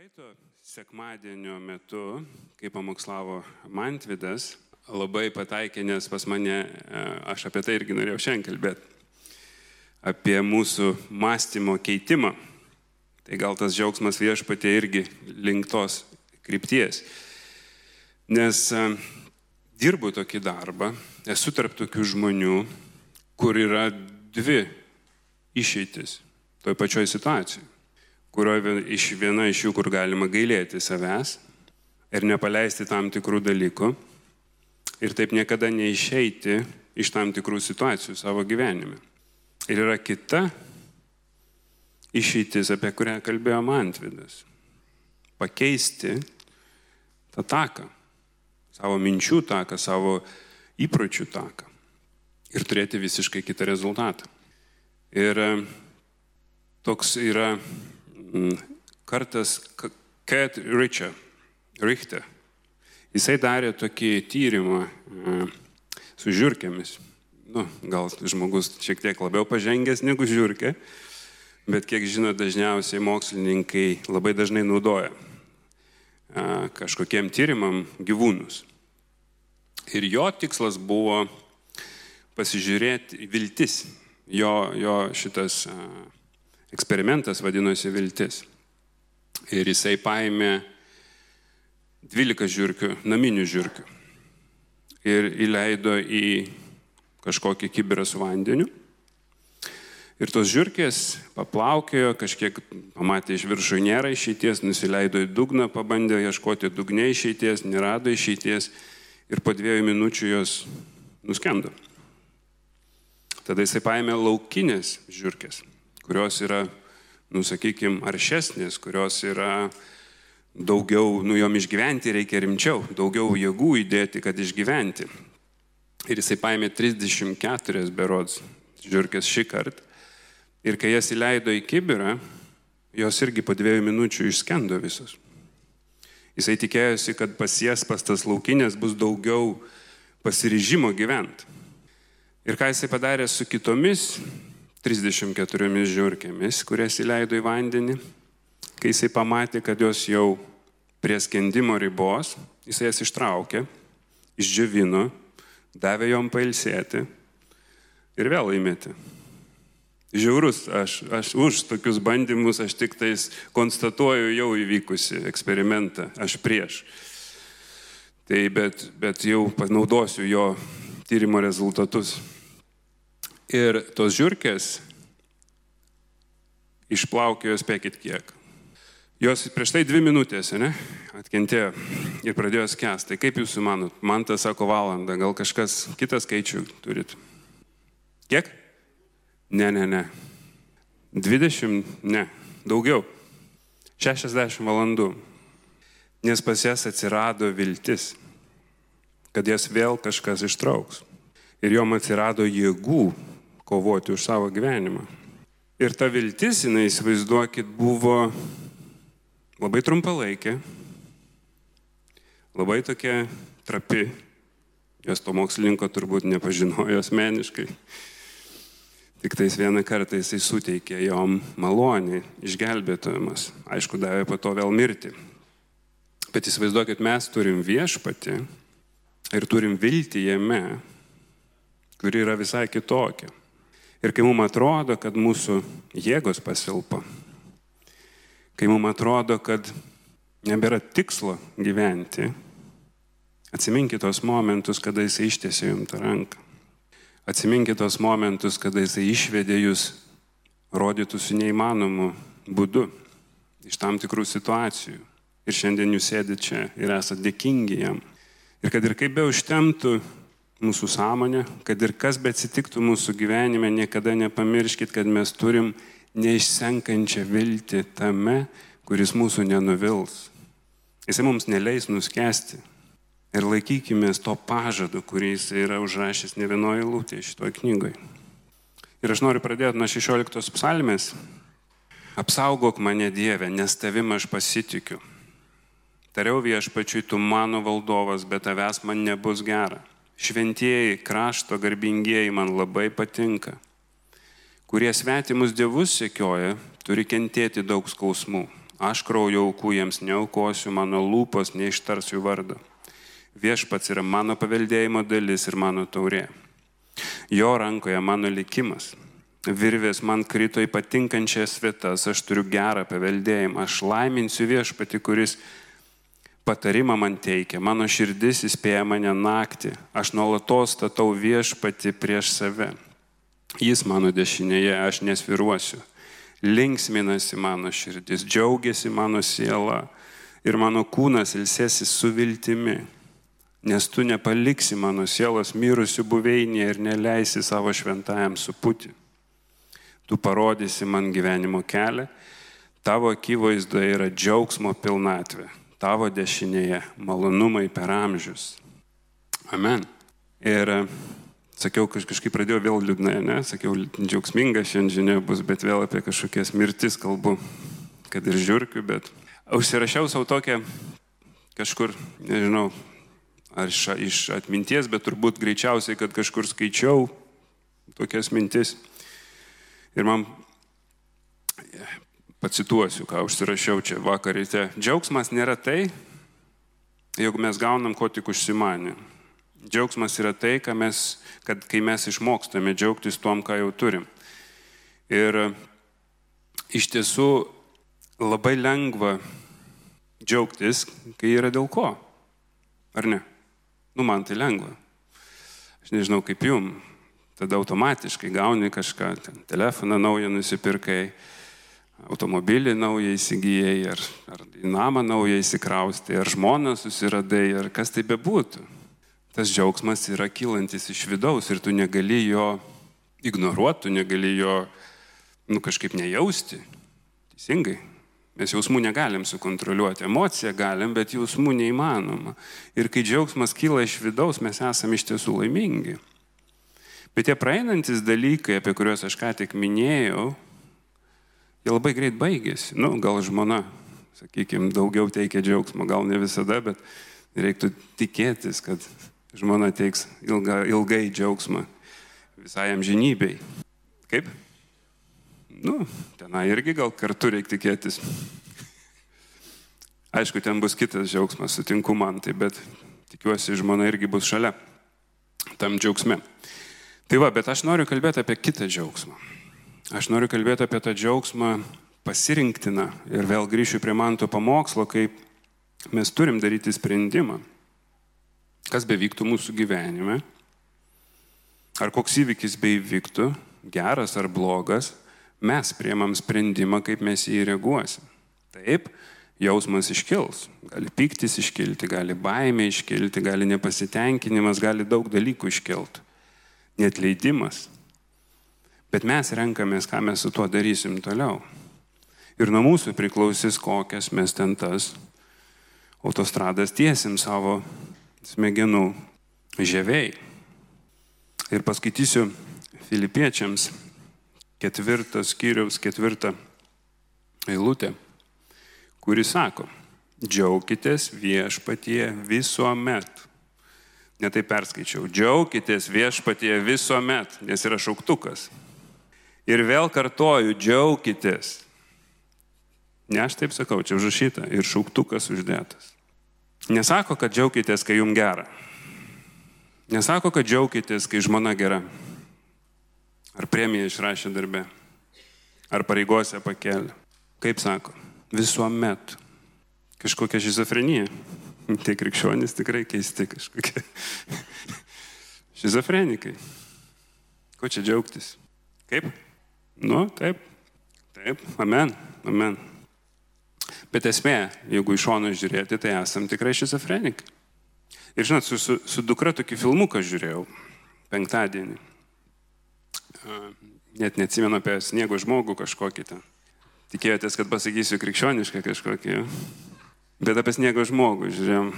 Praeito sekmadienio metu, kai pamokslavo Mantvidas, labai pataikė, nes pas mane, e, aš apie tai irgi norėjau šiandien kalbėti, apie mūsų mąstymo keitimą. Tai gal tas džiaugsmas viešpatė irgi link tos krypties. Nes e, dirbu tokį darbą, esu tarp tokių žmonių, kur yra dvi išeitis toj pačioj situacijai, kurioje iš viena iš jų, kur galima gailėti savęs ir nepaleisti tam tikrų dalykų ir taip niekada neišeiti iš tam tikrų situacijų savo gyvenime. Ir yra kita išeitis, apie kurią kalbėjo Mantvidas. Pakeisti tą taką, savo minčių taką, savo įpročių taką ir turėti visiškai kitą rezultatą. Ir e, toks yra kartas Kat Richter, Richter. Jisai darė tokį tyrimą e, su žiūrkėmis. Nu, gal žmogus šiek tiek labiau pažengęs negu žiūrkė, bet kiek žino, dažniausiai mokslininkai labai dažnai naudoja kažkokiem tyrimam gyvūnus. Ir jo tikslas buvo pasižiūrėti viltis. Jo, jo šitas eksperimentas vadinosi viltis. Ir jisai paėmė 12 žiūrkių, naminių žiūrkių. Ir įleido į kažkokį kiberą su vandeniu. Ir tos žiūrkės paplaukėjo, kažkiek pamatė iš viršų nėra išeities, nusileido į dugną, pabandė ieškoti dugne išeities, nerado išeities ir po dviejų minučių jos nuskendo. Tada jisai paėmė laukinės žiūrkės, kurios yra, nusakykime, aršesnės, kurios yra daugiau, nu jom išgyventi reikia rimčiau, daugiau jėgų įdėti, kad išgyventi. Ir jisai paėmė 34 berods žiūrkės šį kartą. Ir kai jas įleido į kibirą, jos irgi po dviejų minučių išskendo visos. Jisai tikėjosi, kad pas jas, pas tas laukinės, bus daugiau pasiryžimo gyventi. Ir ką jisai padarė su kitomis 34 žiūrkėmis, kurias įleido į vandenį, kai jisai pamatė, kad jos jau prie skendimo ribos, jisai jas ištraukė, išdžiavino, davė jom pailsėti ir vėl įmėtė. Žiaurus, aš, aš už tokius bandymus, aš tik tais konstatuoju jau įvykusi eksperimentą, aš prieš. Tai bet, bet jau panaudosiu jo tyrimo rezultatus. Ir tos žiūrkės išplaukėjo, spėkit kiek. Jos prieš tai dvi minutės, ne, atkentėjo ir pradėjo skęsti. Tai kaip jūs manot? Man tas sako valandą, gal kažkas kitą skaičių turit? Kiek? Ne, ne, ne. 20, ne, daugiau. 60 valandų. Nes pas jas atsirado viltis, kad jas vėl kažkas ištrauks. Ir jom atsirado jėgų kovoti už savo gyvenimą. Ir ta viltis, jinai, įsivaizduokit, buvo labai trumpalaikė, labai tokia trapi. Jos to mokslininko turbūt nepažinojo asmeniškai. Tik tais vieną kartą jisai suteikė jom malonį, išgelbėtojimas. Aišku, davė po to vėl mirti. Bet įsivaizduokit, mes turim viešpati ir turim viltį jame, kuri yra visai kitokia. Ir kai mums atrodo, kad mūsų jėgos pasilpo, kai mums atrodo, kad nebėra tikslo gyventi, atsiminkite tos momentus, kada jisai ištiesė jums tą ranką. Atsiminkite tos momentus, kada jisai išvedė jūs rodytųsi neįmanomu būdu iš tam tikrų situacijų. Ir šiandien jūs sėdite čia ir esate dėkingi jam. Ir kad ir kaip be užtemtų mūsų sąmonė, kad ir kas be atsitiktų mūsų gyvenime, niekada nepamirškit, kad mes turim neišsenkančią viltį tame, kuris mūsų nenuvils. Jisai mums neleis nuskesti, ir laikykime to pažado, kurį jis yra užrašęs ne vienoje lūtėje šitoje knygoje. Ir aš noriu pradėti nuo 16 psalmės. Apsaugok mane Dieve, nes tavim aš pasitikiu. Tariau viešpačiui, tu mano valdovas, bet tavęs man nebus gera. Šventieji, krašto garbingieji man labai patinka. Kurie svetimus dievus sekioja, turi kentėti daug skausmų. Aš kraujo aukų jiems neaukosiu, mano lūpos neištars jų vardą. Viešpats yra mano paveldėjimo dalis ir mano taurė. Jo rankoje mano likimas. Virvės man krito į patinkančias vietas, aš turiu gerą paveldėjimą, aš laiminsiu viešpati, kuris patarimą man teikia, mano širdis įspėja mane naktį, aš nuolatos statau viešpati prieš save. Jis mano dešinėje, aš nesviruosiu. Linksminasi mano širdis, džiaugiasi mano siela ir mano kūnas ilsėsi su viltimi nes tu nepaliksi mano sielos mirusių buveinėje ir neleisi savo šventajam supūti. Tu parodysi man gyvenimo kelią, tavo akivaizdoje yra džiaugsmo pilnatvė, tavo dešinėje malonumai per amžius. Amen. Ir e, sakiau, kažkaip pradėjau vėl liūdnai, ne, sakiau, džiaugsminga šiandien žinia bus, bet vėl apie kažkokias mirtis kalbu, kad ir žiūrkiu, bet užsirašiau savo tokią kažkur, nežinau, ar iš, iš atminties, bet turbūt greičiausiai, kad kažkur skaičiau tokias mintis. Ir man pacituosiu, ką užsirašiau čia vakar ryte. Džiaugsmas nėra tai, jeigu mes gaunam ko tik užsimanė. Džiaugsmas yra tai, mes, kad kai mes išmokstame džiaugtis tuom, ką jau turim. Ir iš tiesų labai lengva džiaugtis, kai yra dėl ko. Ar ne? Nu, man tai lengva. Aš nežinau kaip jum. Tada automatiškai gauni kažką, ten, telefoną naują nusipirkai, automobilį naują įsigijai, ar, ar į namą naują įsikraustai, ar žmoną susiradai, ar kas tai bebūtų. Tas džiaugsmas yra kylantis iš vidaus ir tu negali jo ignoruoti, tu negali jo nu, kažkaip nejausti. Teisingai. Mes jausmų negalim sukontroliuoti, emociją galim, bet jausmų neįmanoma. Ir kai džiaugsmas kyla iš vidaus, mes esame iš tiesų laimingi. Bet tie praeinantis dalykai, apie kuriuos aš ką tik minėjau, jie labai greit baigėsi. Nu, gal žmona, sakykime, daugiau teikia džiaugsmo, gal ne visada, bet reiktų tikėtis, kad žmona teiks ilga, ilgai džiaugsmą visai amžinybei. Kaip? nu, tenai irgi gal kartu reikia tikėtis. Aišku, ten bus kitas džiaugsmas, sutinku man tai, bet tikiuosi, žmona irgi bus šalia tam džiaugsme. Tai va, bet aš noriu kalbėti apie kitą džiaugsmą. Aš noriu kalbėti apie tą džiaugsmą pasirinktiną. Ir vėl grįšiu prie man to pamokslo, kaip mes turim daryti sprendimą, kas bevyktų mūsų gyvenime, ar koks įvykis beivyktų, geras ar blogas, mes priemam sprendimą, kaip mes jį reaguosim. Taip, jausmas iškils, gali piktis iškilti, gali baimė iškilti, gali nepasitenkinimas, gali daug dalykų iškilti, net leidimas. Bet mes renkamės, ką mes su tuo darysim toliau. Ir nuo mūsų priklausys, kokias mes ten tas autostradas tiesim savo smegenų žieviai. Ir paskaitysiu filipiečiams ketvirtas skyriaus ketvirtą eilutę, kuri sako, džiaukitės viešpatie visuomet. Netai perskaičiau, džiaukitės viešpatie visuomet, nes yra šauktukas. Ir vėl kartoju, džiaukitės. Ne aš taip sakau, čia užrašyta ir šauktukas uždėtas. Nesako, kad džiaukitės, kai jums gera. Nesako, kad džiaukitės, kai žmona gera. Ar premiją išrašė darbę? Ar pareigose pakelė? Kaip sako? Visuomet. Kažkokia šizofrenija. Tai krikščionys tikrai keisti kažkokie. Šizofrenikai. Ko čia džiaugtis? Kaip? Nu, taip. Taip. Amen. Amen. Bet esmė, jeigu iš šono žiūrėti, tai esam tikrai šizofrenikai. Ir žinot, su, su, su dukra tokį filmuką žiūrėjau penktadienį net neatsimenu apie sniego žmogų kažkokį ten. Tikėjotės, kad pasakysiu krikščionišką kažkokį, bet apie sniego žmogų žiūrėjom.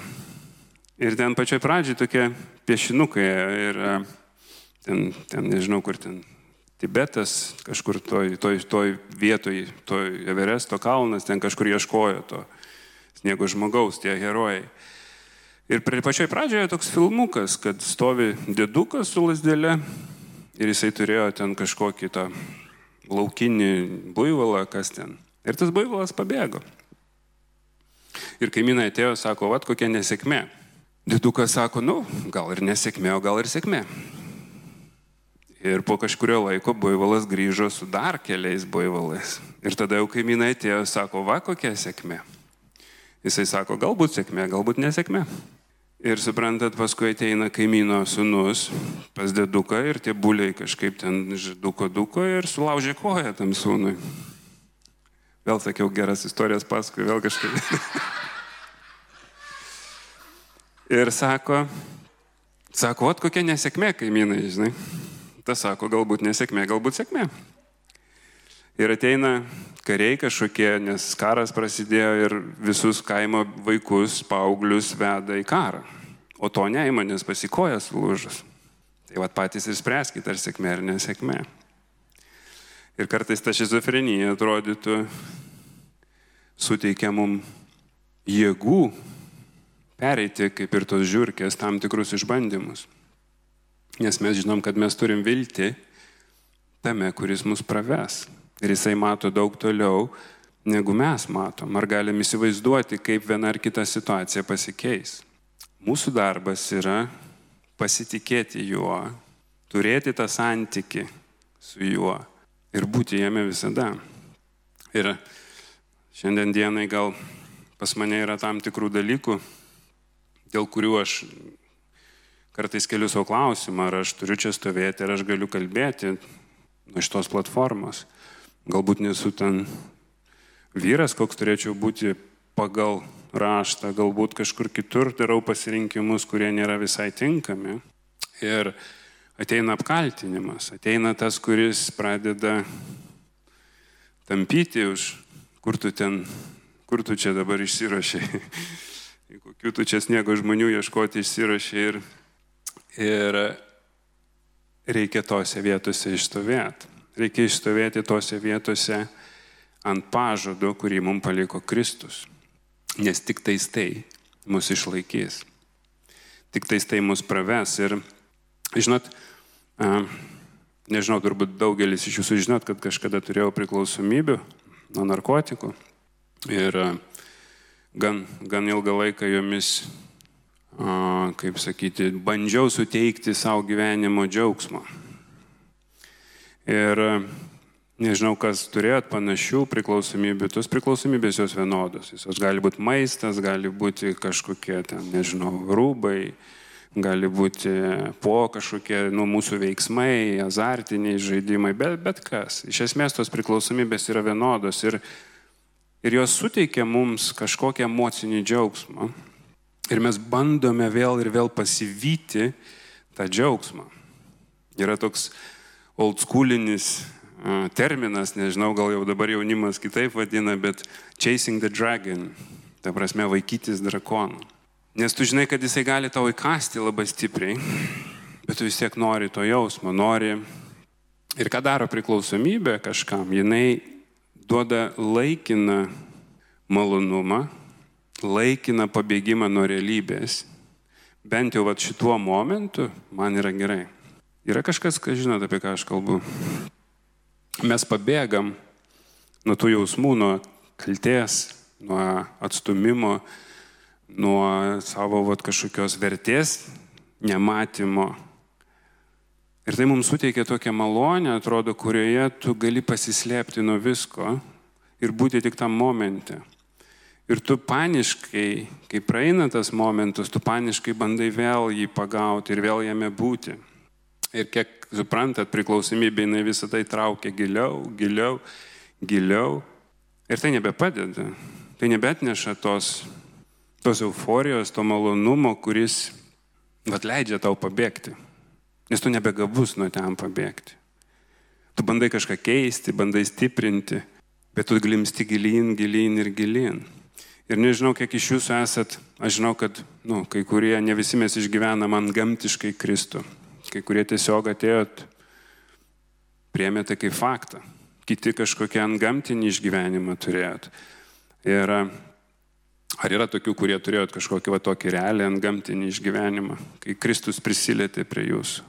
Ir ten pačioj pradžioj tokie piešinukai ir ten, ten nežinau kur ten, Tibetas, kažkur toj, toj, toj vietoj, toj Everesto kalnas, ten kažkur ieškojo to sniego žmogaus, tie herojai. Ir pačioj pradžioje toks filmukas, kad stovi dėdukas su lasdėlė ir jisai turėjo ten kažkokį tą laukinį buivalą, kas ten. Ir tas buivalas pabėgo. Ir kaimynai atėjo, sako, vad kokia nesėkmė. Didukas sako, nu, gal ir nesėkmė, o gal ir sėkmė. Ir po kažkurio laiko buivalas grįžo su dar keliais buivalais. Ir tada jau kaimynai atėjo, sako, va kokia sėkmė. Jisai sako, galbūt sėkmė, galbūt nesėkmė. Ir suprantat, paskui ateina kaimyno sunus pas deduką ir tie buliai kažkaip ten duko duko ir sulaužė koją tam sūnui. Vėl sakiau geras istorijas paskui, vėl kažkaip. ir sako, sako, at kokia nesėkmė kaimynai, žinai. Tas sako, galbūt nesėkmė, galbūt sėkmė. Ir ateina kariai kažkokie, nes karas prasidėjo ir visus kaimo vaikus, paauglius veda į karą. O to neima, nes pasikojas lūžus. Tai vad patys ir spręskite, ar sėkmė ar nesėkmė. Ir kartais ta šizofrenija atrodytų suteikia mums jėgų pereiti, kaip ir tos žiūrkės, tam tikrus išbandymus. Nes mes žinom, kad mes turim vilti tame, kuris mus praves. Ir jisai mato daug toliau, negu mes matom. Ar galim įsivaizduoti, kaip viena ar kita situacija pasikeis. Mūsų darbas yra pasitikėti juo, turėti tą santyki su juo ir būti jame visada. Ir šiandien dienai gal pas mane yra tam tikrų dalykų, dėl kurių aš kartais keliu savo klausimą, ar aš turiu čia stovėti, ar aš galiu kalbėti nuo šitos platformos. Galbūt nesu ten vyras, koks turėčiau būti pagal raštą, galbūt kažkur kitur darau pasirinkimus, kurie nėra visai tinkami. Ir ateina apkaltinimas, ateina tas, kuris pradeda tampyti už, kur tu ten, kur tu čia dabar išsirašiai, kokių tu čia sniego žmonių ieškoti išsirašiai ir Ir reikia tose vietose išstovėti. Reikia išstovėti tose vietose ant pažado, kurį mums paliko Kristus. Nes tik tais tai mus išlaikys. Tik tais tai mus praves. Ir, žinot, nežinau, turbūt daugelis iš jūsų žinot, kad kažkada turėjau priklausomybių nuo narkotikų. Ir gan, gan ilgą laiką jomis kaip sakyti, bandžiau suteikti savo gyvenimo džiaugsmą. Ir nežinau, kas turėjot panašių priklausomybių, tos priklausomybės jos vienodos. Jos gali būti maistas, gali būti kažkokie ten, nežinau, rūbai, gali būti po kažkokie nu, mūsų veiksmai, azartiniai žaidimai, bet, bet kas. Iš esmės tos priklausomybės yra vienodos ir, ir jos suteikia mums kažkokią emocinį džiaugsmą. Ir mes bandome vėl ir vėl pasivyti tą džiaugsmą. Yra toks old schoolinis terminas, nežinau, gal jau dabar jaunimas kitaip vadina, bet chasing the dragon, ta prasme vaikytis drakoną. Nes tu žinai, kad jisai gali tau įkasti labai stipriai, bet tu vis tiek nori to jausmo, nori. Ir ką daro priklausomybė kažkam, jinai duoda laikiną malonumą, laikiną pabėgimą nuo realybės, bent jau šituo momentu, man yra gerai. Yra kažkas, kas žinot, apie ką aš kalbu. Mes pabėgam nuo tų jausmų, nuo kalties, nuo atstumimo, nuo savo vat, kažkokios vertės nematymo. Ir tai mums suteikia tokią malonę, atrodo, kurioje tu gali pasislėpti nuo visko ir būti tik tam momente. Ir tu paniškai, kai praeina tas momentas, tu paniškai bandai vėl jį pagauti ir vėl jame būti. Ir kiek suprantat, priklausomybė jinai visą tai traukia giliau, giliau, giliau. Ir tai nebepadeda. Tai nebetneša tos, tos euforijos, to malonumo, kuris atleidžia tau pabėgti. Nes tu nebegabus nuo ten pabėgti. Tu bandai kažką keisti, bandai stiprinti, bet tu glimsti gilyn, gilyn ir gilyn. Ir nežinau, kiek iš jūsų esat, aš žinau, kad nu, kai kurie, ne visi mes išgyvenam ant gamtiškai Kristų. Kai kurie tiesiog atėjot, priemėte kaip faktą. Kiti kažkokią ant gamtinį išgyvenimą turėjot. Ir ar yra tokių, kurie turėjot kažkokį va tokį realią ant gamtinį išgyvenimą, kai Kristus prisilietė prie jūsų.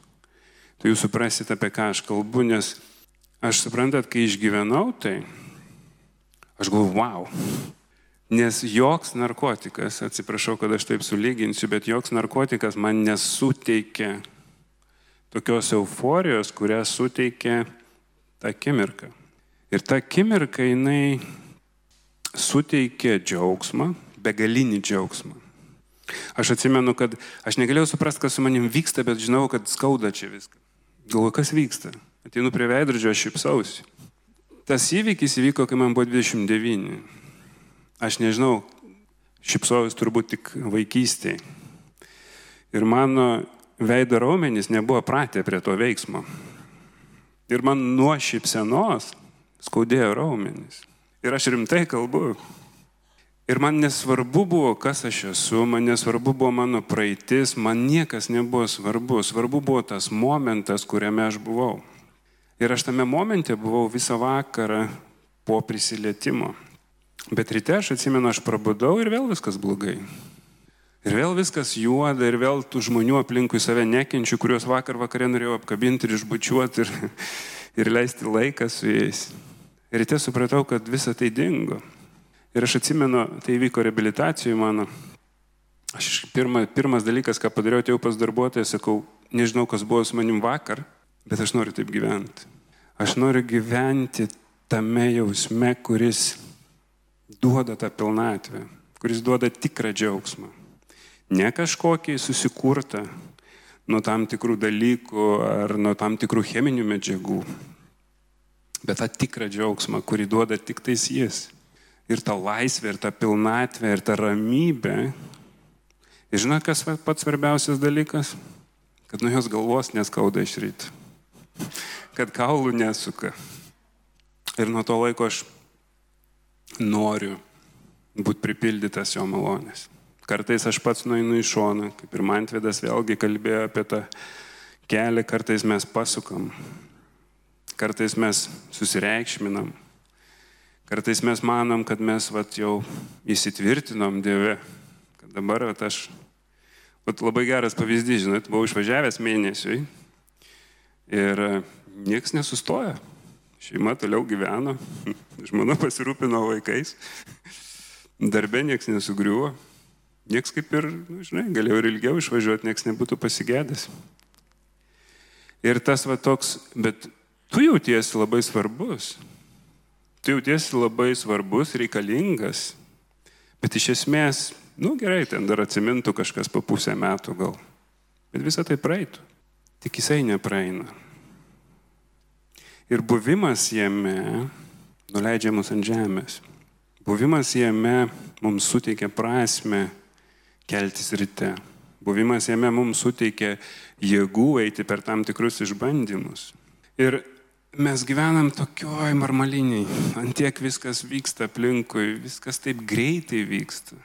Tai jūs suprasite, apie ką aš kalbu, nes aš suprantat, kai išgyvenau tai, aš galvoju, wow, Nes joks narkotikas, atsiprašau, kad aš taip sulyginsiu, bet joks narkotikas man nesuteikia tokios euforijos, kurią suteikia tą akimirką. Ir ta akimirka jinai suteikia džiaugsmą, begalinį džiaugsmą. Aš atsimenu, kad aš negalėjau suprasti, kas su manim vyksta, bet žinau, kad skauda čia viską. Galvoju, kas vyksta. Ateinu prie veidrodžio, aš šipsausi. Tas įvykis įvyko, kai man buvo 29. Aš nežinau, šipsojus turbūt tik vaikystėje. Ir mano veido raumenys nebuvo pratę prie to veiksmo. Ir man nuo šipsenos skaudėjo raumenys. Ir aš rimtai kalbu. Ir man nesvarbu buvo, kas aš esu, man nesvarbu buvo mano praeitis, man niekas nebuvo svarbu. Svarbu buvo tas momentas, kuriame aš buvau. Ir aš tame momente buvau visą vakarą po prisilietimo. Bet ryte aš atsimenu, aš prabudau ir vėl viskas blogai. Ir vėl viskas juoda, ir vėl tų žmonių aplinkui save nekenčiu, kuriuos vakar vakarė norėjau apkabinti ir išbučiuoti ir, ir leisti laiką su jais. Ir ryte supratau, kad visa tai dingo. Ir aš atsimenu, tai vyko reabilitacijoje mano. Aš pirma, pirmas dalykas, ką padariau, atėjau pas darbuotoją, sakau, nežinau, kas buvo su manim vakar, bet aš noriu taip gyventi. Aš noriu gyventi tame jausme, kuris duoda tą pilnatvę, kuris duoda tikrą džiaugsmą. Ne kažkokį susikurtą nuo tam tikrų dalykų ar nuo tam tikrų cheminių medžiagų, bet tą tikrą džiaugsmą, kurį duoda tik tais jis. Ir ta laisvė, ir ta pilnatvė, ir ta ramybė. Ir žinot, kas pats svarbiausias dalykas? Kad nuo jos galvos neskauda iš ryto. Kad kaulų nesuka. Ir nuo to laiko aš noriu būti pripildytas jo malonės. Kartais aš pats nueinu į šoną, kaip ir Mantvidas vėlgi kalbėjo apie tą kelią, kartais mes pasukam, kartais mes susireikšminam, kartais mes manom, kad mes vat, jau įsitvirtinom Dieve, kad dabar vat, aš, vat, labai geras pavyzdys, žinot, buvau išvažiavęs mėnesiui ir niekas nesustoja. Šeima toliau gyveno, žmona pasirūpino vaikais, darbė nieks nesugriuvo, nieks kaip ir, nu, žinai, galėjau ir ilgiau išvažiuoti, nieks nebūtų pasigėdęs. Ir tas va toks, bet tu jautiesi labai svarbus, tu jautiesi labai svarbus, reikalingas, bet iš esmės, nu gerai, ten dar atsimintų kažkas po pusę metų gal, bet visą tai praeitų, tik jisai nepraeina. Ir buvimas jame nuleidžia mus ant žemės. Buvimas jame mums suteikia prasme keltis ryte. Buvimas jame mums suteikia jėgų eiti per tam tikrus išbandymus. Ir mes gyvenam tokioj marmaliniai, antiek viskas vyksta aplinkui, viskas taip greitai vyksta.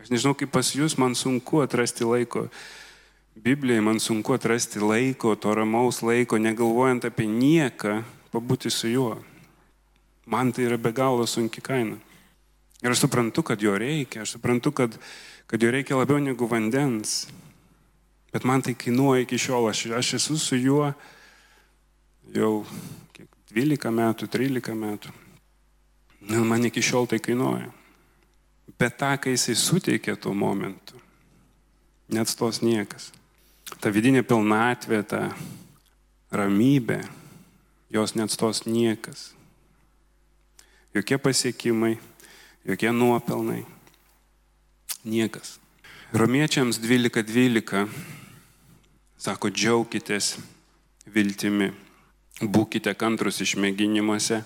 Aš nežinau, kaip pas jūs, man sunku atrasti laiko Biblijai man sunku atrasti laiko, to ramaus laiko, negalvojant apie nieką, pabūti su juo. Man tai yra be galo sunki kaina. Ir aš suprantu, kad jo reikia, aš suprantu, kad, kad jo reikia labiau negu vandens. Bet man tai kainuoja iki šiol, aš, aš esu su juo jau kiek, 12 metų, 13 metų. Ir man iki šiol tai kainuoja. Bet tą, kai jisai suteikė tuo momentu, net stos niekas ta vidinė pilnatvė, ta ramybė, jos neatstos niekas. Jokie pasiekimai, jokie nuopelnai, niekas. Romiečiams 12.12 sako, džiaukitės viltimi, būkite kantrus išmėginimuose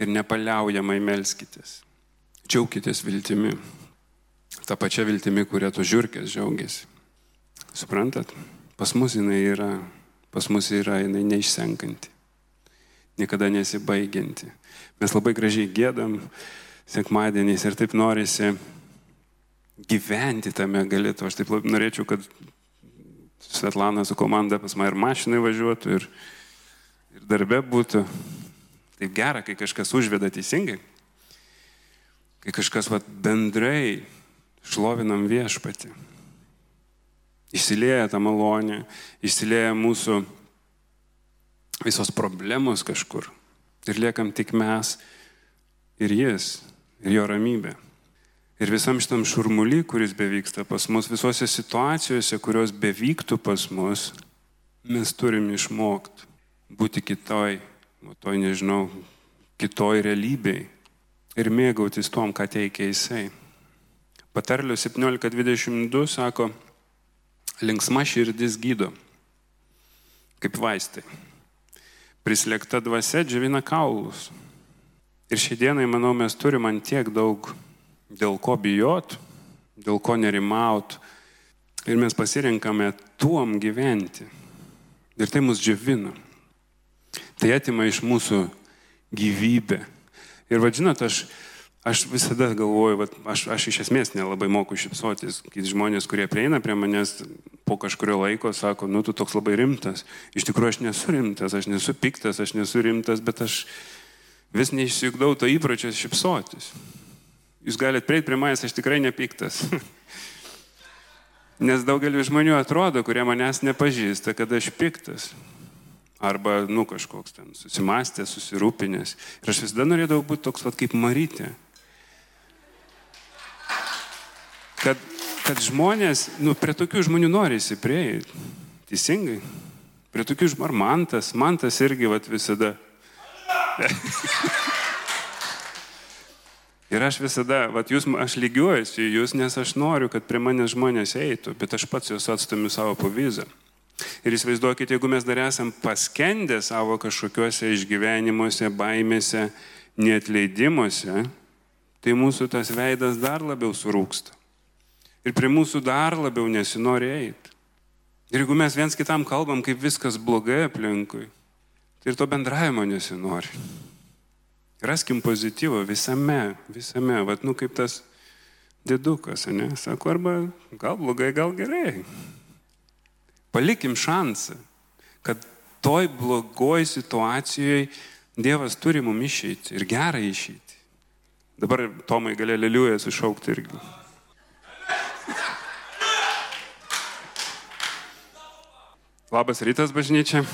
ir nepaliaujamai melskitės. Džiaukitės viltimi. Ta pačia viltimi, kurią tu žiūrkės džiaugiasi. Suprantat? Pas mus jinai yra, pas mus yra jinai neišsenkanti, niekada nesibaigianti. Mes labai gražiai gėdam sekmadieniais ir taip norisi gyventi tame galėtų. Aš taip norėčiau, kad Svetlana su komanda pas mane ir mašinai važiuotų, ir, ir darbe būtų. Taip gera, kai kažkas užveda teisingai, kai kažkas vat, bendrai šlovinam viešpatį. Išsilieja ta malonė, išsilieja mūsų visos problemos kažkur. Ir liekam tik mes ir jis, ir jo ramybė. Ir visam šitam šurmuly, kuris bevyksta pas mus, visose situacijose, kurios bevyktų pas mus, mes turim išmokti būti kitoj, o toj nežinau, kitoj realybei ir mėgautis tom, ką teikia jisai. Patarlių 17.22 sako, linksma širdis gydo, kaip vaistai. Prislėgta dvasia džiavina kaulus. Ir šiandienai, manau, mes turime ant tiek daug dėl ko bijot, dėl ko nerimaut. Ir mes pasirinkame tuom gyventi. Ir tai mus džiavina. Tai atima iš mūsų gyvybę. Ir vadžinot, aš, aš visada galvoju, va, aš, aš iš esmės nelabai moku šipsotis. Kai žmonės, kurie prieina prie manęs po kažkurio laiko, sako, nu tu toks labai rimtas. Iš tikrųjų aš nesu rimtas, aš nesu piktas, aš nesu rimtas, bet aš vis neišsiugdau to įpročio šipsotis. Jūs galite prieiti prie manęs, aš tikrai nepiktas. Nes daugelis žmonių atrodo, kurie manęs nepažįsta, kad aš piktas. Arba, nu, kažkoks ten susimastęs, susirūpinęs. Ir aš visada norėdavau būti toks pat kaip Marytė. Kad, kad žmonės, nu, prie tokių žmonių norisi prieiti. Teisingai. Prie tokių žmonių, ar mantas, mantas irgi vat, visada. Ir aš visada, vat, jūs, aš lygiuojuosi jūs, nes aš noriu, kad prie manęs žmonės eitų, bet aš pats juos atstumiu savo pavizą. Ir įsivaizduokite, jeigu mes dar esam paskendę savo kažkokiuose išgyvenimuose, baimėse, neatleidimuose, tai mūsų tas veidas dar labiau surūksta. Ir prie mūsų dar labiau nesinori eiti. Ir jeigu mes viens kitam kalbam, kaip viskas blogai aplinkui, tai ir to bendravimo nesinori. Raskim pozityvą visame, visame, vad, nu kaip tas dėdukas, ne? Sako, arba gal blogai, gal gerai. Palikim šansą, kad toj blogoj situacijoje Dievas turi mum išeiti ir gerą išeiti. Dabar Tomai gali leliuoja sušaukti irgi. Labas rytas, bažnyčia.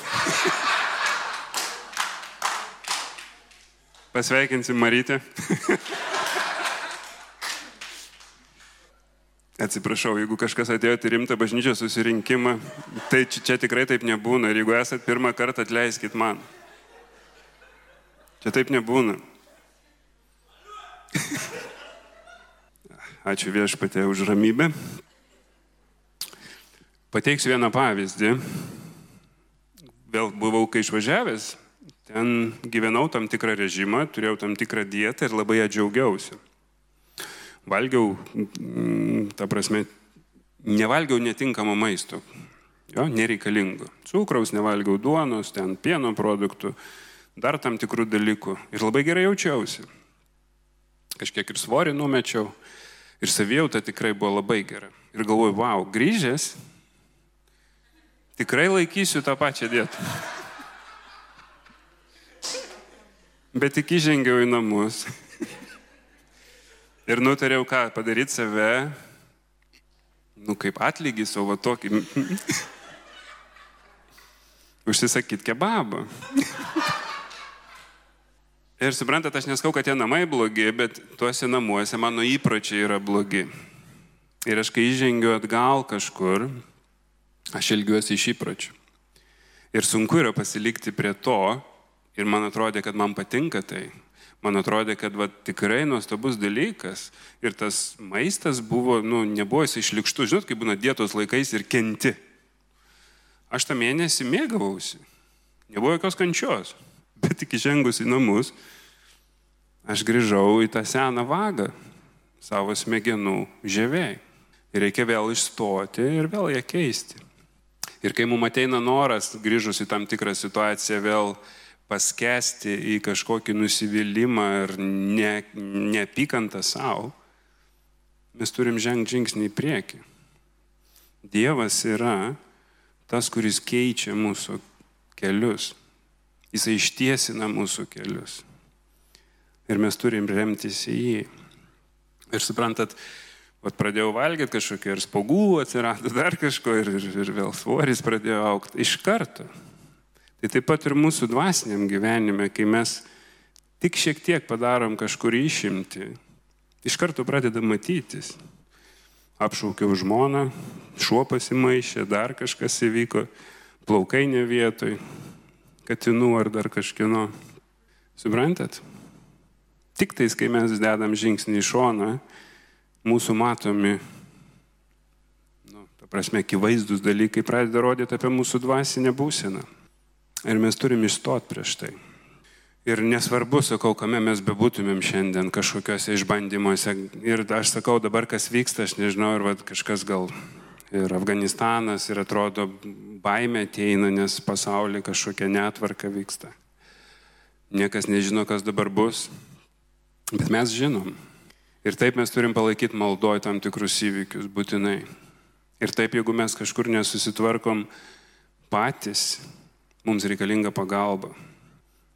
Pasveikinsim Marytę. Atsiprašau, jeigu kažkas atėjote į rimtą bažnyčios susirinkimą, tai čia, čia tikrai taip nebūna. Ir jeigu esate pirmą kartą, atleiskit man. Čia taip nebūna. Ačiū viešpatė už ramybę. Pateiksiu vieną pavyzdį. Vėl buvau, kai išvažiavęs, Ten gyvenau tam tikrą režimą, turėjau tam tikrą dietą ir labai ją džiaugiausi. Valgiau, mm, ta prasme, nevalgiau netinkamo maisto, jo, nereikalingo. Cukraus nevalgiau duonos, ten pieno produktų, dar tam tikrų dalykų. Ir labai gerai jaučiausi. Kažkiek ir svorį numečiau. Ir savijauta tikrai buvo labai gera. Ir galvoju, wow, grįžęs, tikrai laikysiu tą pačią dietą. Bet tik įžengiau į namus ir nutariau ką padaryti save, nu kaip atlygį savo tokį, užsisakyti kebabą. Ir suprantat, aš neskau, kad tie namai blogi, bet tuose namuose mano įpročiai yra blogi. Ir aš kai įžengiu atgal kažkur, aš ilgiuosi iš įpročių. Ir sunku yra pasilikti prie to, Ir man atrodė, kad man patinka tai. Man atrodė, kad va, tikrai nuostabus dalykas. Ir tas maistas buvo, nu, nebuvo jis išlikštų, žinot, kaip būna dietos laikais ir kenti. Aš tą mėnesį mėgavausi. Nebuvo jokios kančios. Bet tik įžengus į namus, aš grįžau į tą seną vagą savo smegenų žieviai. Ir reikia vėl išstoti ir vėl ją keisti. Ir kai mums ateina noras, grįžus į tam tikrą situaciją, vėl paskesti į kažkokį nusivylimą ar ne, neapykantą savo, mes turim žengti žingsnį į priekį. Dievas yra tas, kuris keičia mūsų kelius. Jisai ištiesina mūsų kelius. Ir mes turim remtis į jį. Ir suprantat, vat pradėjau valgyti kažkokią ir spogų atsirado dar kažko ir, ir, ir vėl svoris pradėjo aukti iš karto. Tai taip pat ir mūsų dvasiniam gyvenime, kai mes tik šiek tiek padarom kažkur išimti, Iš karto pradeda matytis. Apšaukiau žmoną, šuo pasimaišė, dar kažkas įvyko, plaukai ne vietoj, katinų ar dar kažkino. Suprantat? Tik tais, kai mes dedam žingsnį į šoną, mūsų matomi, nu, ta prasme, akivaizdus dalykai pradeda rodyti apie mūsų dvasinę būseną. Ir mes turim išstot prieš tai. Ir nesvarbu, sakau, kame mes bebūtumėm šiandien kažkokiuose išbandymuose. Ir aš sakau, dabar kas vyksta, aš nežinau, ir vat, kažkas gal ir Afganistanas, ir atrodo baime ateina, nes pasaulyje kažkokia netvarka vyksta. Niekas nežino, kas dabar bus, bet mes žinom. Ir taip mes turim palaikyti maldoj tam tikrus įvykius būtinai. Ir taip, jeigu mes kažkur nesusitvarkom patys, mums reikalinga pagalba.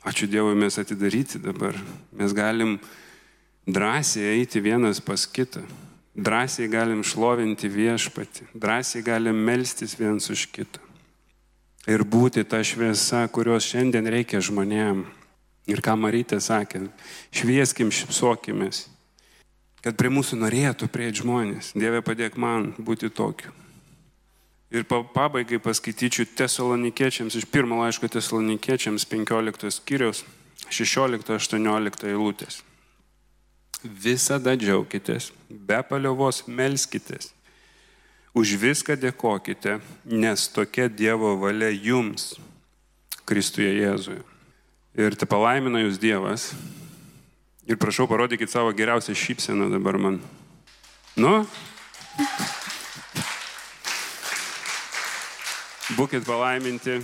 Ačiū Dievui, mes atidaryti dabar. Mes galim drąsiai eiti vienas pas kitą. Drąsiai galim šlovinti viešpatį. Drąsiai galim melstis viens už kitą. Ir būti ta šviesa, kurios šiandien reikia žmonėm. Ir ką Marytė sakė, švieskim, šipsokimės. Kad prie mūsų norėtų prieiti žmonės. Dieve padėk man būti tokiu. Ir pabaigai paskaityčiau tesalonikiečiams iš pirmo laiško tesalonikiečiams 15 skyriaus 16-18 eilutės. Visada džiaukitės, be paliovos melskitės, už viską dėkokite, nes tokia Dievo valia jums, Kristuje Jėzuje. Ir te palaimina jūs Dievas. Ir prašau, parodykit savo geriausią šypseną dabar man. Nu? Būkit palaiminti,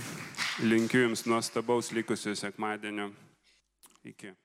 linkiu Jums nuostabaus likusio sekmadienio. Iki.